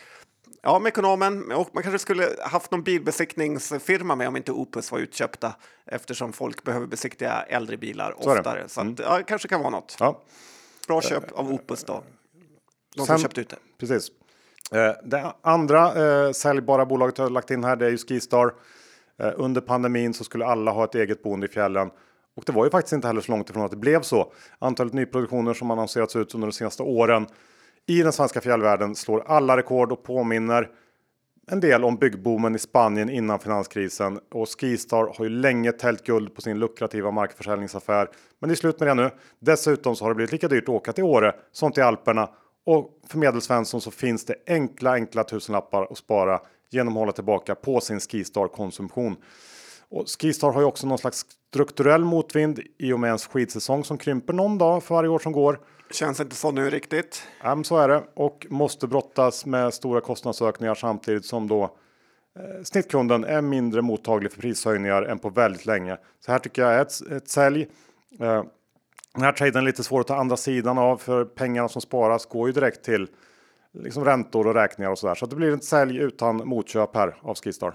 ja, med ekonomen. Och man kanske skulle haft någon bilbesiktningsfirma med om inte Opus var utköpta eftersom folk behöver besiktiga äldre bilar Så det. oftare. Så Mm. att, ja, kanske kan vara något. Ja, Bra köp av Opus då. De som Sen- köpt ut det. precis. Eh, det andra eh, säljbara bolaget jag har lagt in här det är ju Skistar. Eh, under pandemin så skulle alla ha ett eget boende i fjällen. Och det var ju faktiskt inte heller så långt ifrån att det blev så. Antalet nyproduktioner som annonserats ut under de senaste åren i den svenska fjällvärlden slår alla rekord och påminner en del om byggboomen i Spanien innan finanskrisen. Och Skistar har ju länge tält guld på sin lukrativa markförsäljningsaffär. Men det är slut med det nu. Dessutom så har det blivit lika dyrt att åka till Åre som till Alperna. Och för Medelsvensson så finns det enkla, enkla tusenlappar att spara genom att hålla tillbaka på sin Skistar-konsumtion. Och Skistar har ju också någon slags strukturell motvind i och med en skidsäsong som krymper någon dag för varje år som går. Känns inte så nu riktigt. Ja, så är det och måste brottas med stora kostnadsökningar samtidigt som då eh, snittkunden är mindre mottaglig för prishöjningar än på väldigt länge. Så här tycker jag är ett, ett sälj. Eh, den här traden är lite svår att ta andra sidan av för pengarna som sparas går ju direkt till liksom räntor och räkningar och så där. Så det blir ett sälj utan motköp här av Skistar.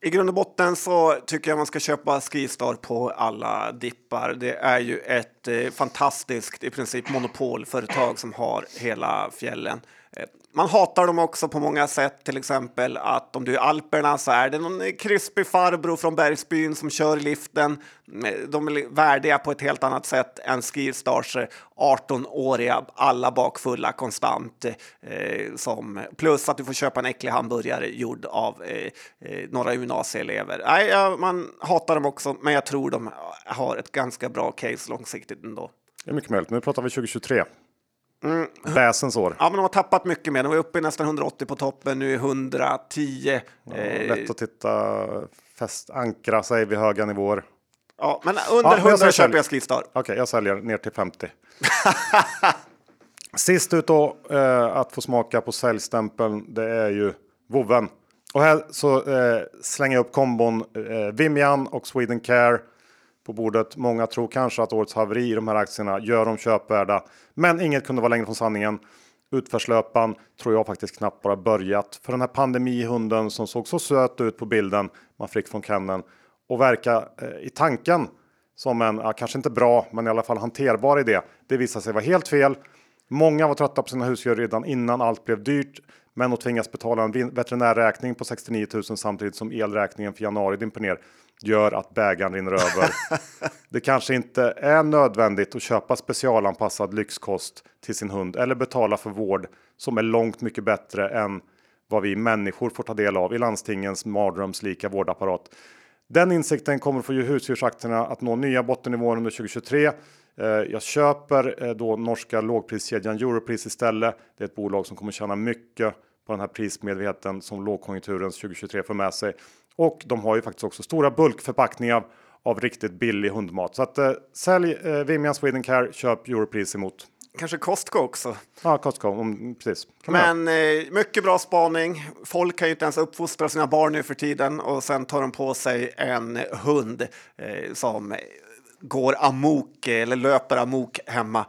I grund och botten så tycker jag man ska köpa Skistar på alla dippar. Det är ju ett eh, fantastiskt, i princip monopolföretag som har hela fjällen. Eh, man hatar dem också på många sätt, till exempel att om du är i Alperna så är det någon krispig farbror från Bergsbyn som kör liften. De är värdiga på ett helt annat sätt än Skirstars 18-åriga, alla bakfulla konstant. Eh, som, plus att du får köpa en äcklig hamburgare gjord av eh, eh några gymnasieelever. Nej, ja, man hatar dem också, men jag tror de har ett ganska bra case långsiktigt ändå. Det är mycket möjligt. Nu pratar vi 2023. Mm. Bäsens år. Ja, men de har tappat mycket mer. De var uppe i nästan 180 på toppen, nu är 110. Ja, eh... Lätt att titta, fäst, ankra sig vid höga nivåer. Ja, men under ja, 100 jag köper jag Skistar. Okej, okay, jag säljer ner till 50. <laughs> Sist ut då eh, att få smaka på säljstämpeln, det är ju Voven. Och här så eh, slänger jag upp kombon eh, Vimian och Sweden Care på bordet. Många tror kanske att årets haveri i de här aktierna gör dem köpvärda, men inget kunde vara längre från sanningen. Utförslöpan tror jag faktiskt knappt bara börjat för den här pandemihunden som såg så söt ut på bilden man fick från kenneln och verka eh, i tanken som en, ja, kanske inte bra, men i alla fall hanterbar idé. Det visade sig vara helt fel. Många var trötta på sina husdjur redan innan allt blev dyrt, men att tvingas betala en veterinärräkning på 69 000 samtidigt som elräkningen för januari dimper ner gör att bägaren rinner över. <laughs> det kanske inte är nödvändigt att köpa specialanpassad lyxkost till sin hund eller betala för vård som är långt mycket bättre än vad vi människor får ta del av i landstingens mardrömslika vårdapparat. Den insikten kommer få husdjursaktierna att nå nya bottennivåer under 2023. Eh, jag köper eh, då norska lågpriskedjan Europris istället. Det är ett bolag som kommer tjäna mycket på den här prismedveten som lågkonjunkturens 2023 för med sig. Och de har ju faktiskt också stora bulkförpackningar av riktigt billig hundmat. Så att eh, sälj eh, Vimian Sweden Care, köp Europris emot. Kanske Costco också. Ja, Costco, om, precis. Men eh, mycket bra spaning. Folk kan ju inte ens uppfostra sina barn nu för tiden och sen tar de på sig en hund eh, som går amok eller löper amok hemma.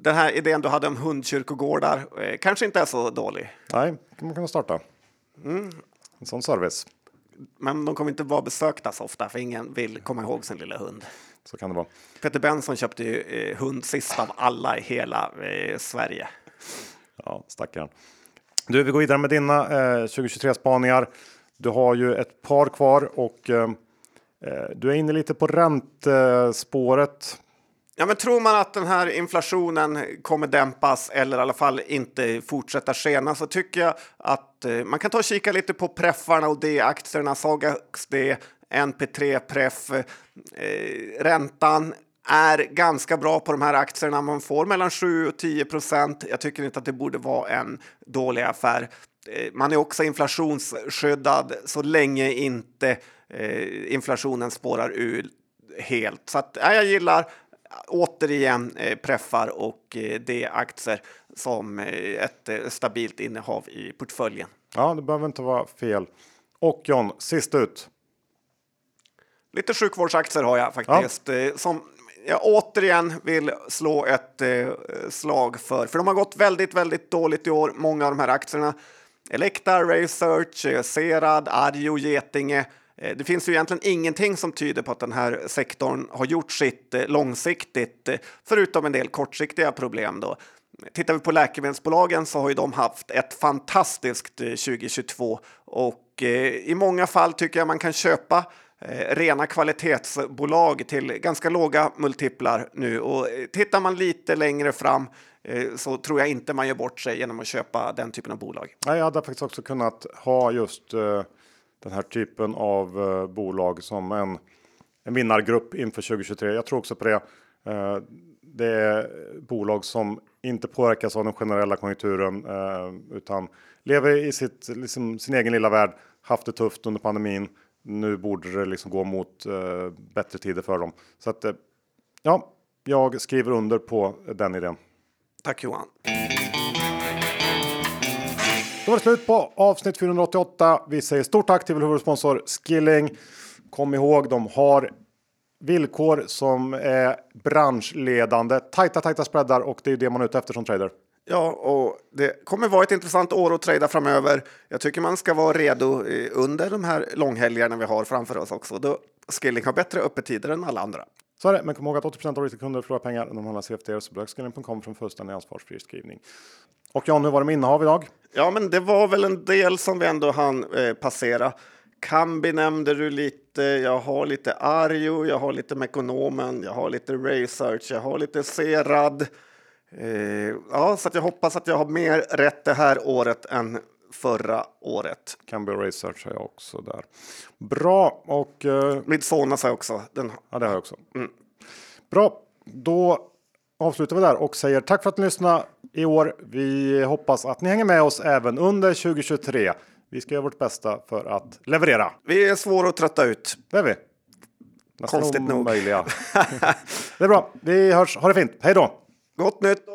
Den här idén du hade om hundkyrkogårdar eh, kanske inte är så dålig. Nej, kan man kunna starta. Mm. En sån service. Men de kommer inte vara besökta så ofta för ingen vill komma ihåg sin lilla hund. Så kan det vara. Peter Benson köpte ju eh, hund sist av alla i hela eh, Sverige. Ja, stackaren. Du, vi går vidare med dina eh, 2023 spaningar. Du har ju ett par kvar och eh, eh du är inne lite på räntespåret. Ja, men tror man att den här inflationen kommer dämpas eller i alla fall inte fortsätta skena så tycker jag att eh, man kan ta och kika lite på preffarna och D-aktierna, Sagax D, NP3 Pref. Eh, räntan är ganska bra på de här aktierna. Man får mellan 7 och 10 procent. Jag tycker inte att det borde vara en dålig affär. Eh, man är också inflationsskyddad så länge inte eh, inflationen spårar ur helt. Så att, ja, jag gillar återigen eh, preffar och eh, D-aktier som eh, ett eh, stabilt innehav i portföljen. Ja, det behöver inte vara fel. Och John, sist ut. Lite sjukvårdsaktier har jag faktiskt ja. Som jag återigen vill slå ett slag för. För de har gått väldigt, väldigt dåligt i år, många av de här aktierna. Elekta, Research, Serad, Arjo, Getinge Eh, det finns ju egentligen ingenting som tyder på att den här sektorn har gjort sitt eh, långsiktigt, eh, förutom en del kortsiktiga problem. Då. Tittar vi på läkemedelsbolagen så har ju de haft ett fantastiskt 2022 och i många fall tycker jag man kan köpa rena kvalitetsbolag till ganska låga multiplar nu och tittar man lite längre fram så tror jag inte man gör bort sig genom att köpa den typen av bolag. jag hade faktiskt också kunnat ha just den här typen av eh, bolag som en, en vinnargrupp inför 2023. Jag tror också på det. Eh, det är bolag som inte påverkas av den generella konjunkturen eh, utan lever i sitt, liksom, sin egen lilla värld. Haft det tufft under pandemin. Nu borde det liksom gå mot bättre tider för dem. Så att ja, jag skriver under på den idén. Tack Johan. Då var det slut på avsnitt 488. Vi säger stort tack till vår huvudsponsor Skilling. Kom ihåg, de har villkor som är branschledande. Tajta, tajta spreadar och det är det man är ute efter som trader. Ja, och det kommer vara ett intressant år att trada framöver. Jag tycker man ska vara redo under de här långhelgerna vi har framför oss också. Då Skilling har bättre öppettider än alla andra. Så är det, men kom ihåg att 80 av kunder förlorar pengar när de handlar CFD så besök skilling.com för en fullständig ansvarsfri skrivning. Och John, hur var det med innehav idag? Ja, men det var väl en del som vi ändå hann eh, passera. Kambi nämnde du lite. Jag har lite Arjo, jag har lite Mekonomen, jag har lite Research, jag har lite Serad. Eh, ja, så att jag hoppas att jag har mer rätt det här året än förra året. Cambio Research har jag också där. Bra och... Uh, Midsona sa jag också. Den... Ja, det har jag också. Mm. Bra, då avslutar vi där och säger tack för att ni lyssnade i år. Vi hoppas att ni hänger med oss även under 2023. Vi ska göra vårt bästa för att leverera. Vi är svåra att trötta ut. Det är vi. Nästan Konstigt nog. Möjliga. <laughs> det är bra. Vi hörs. Ha det fint. Hej då! Gott nytt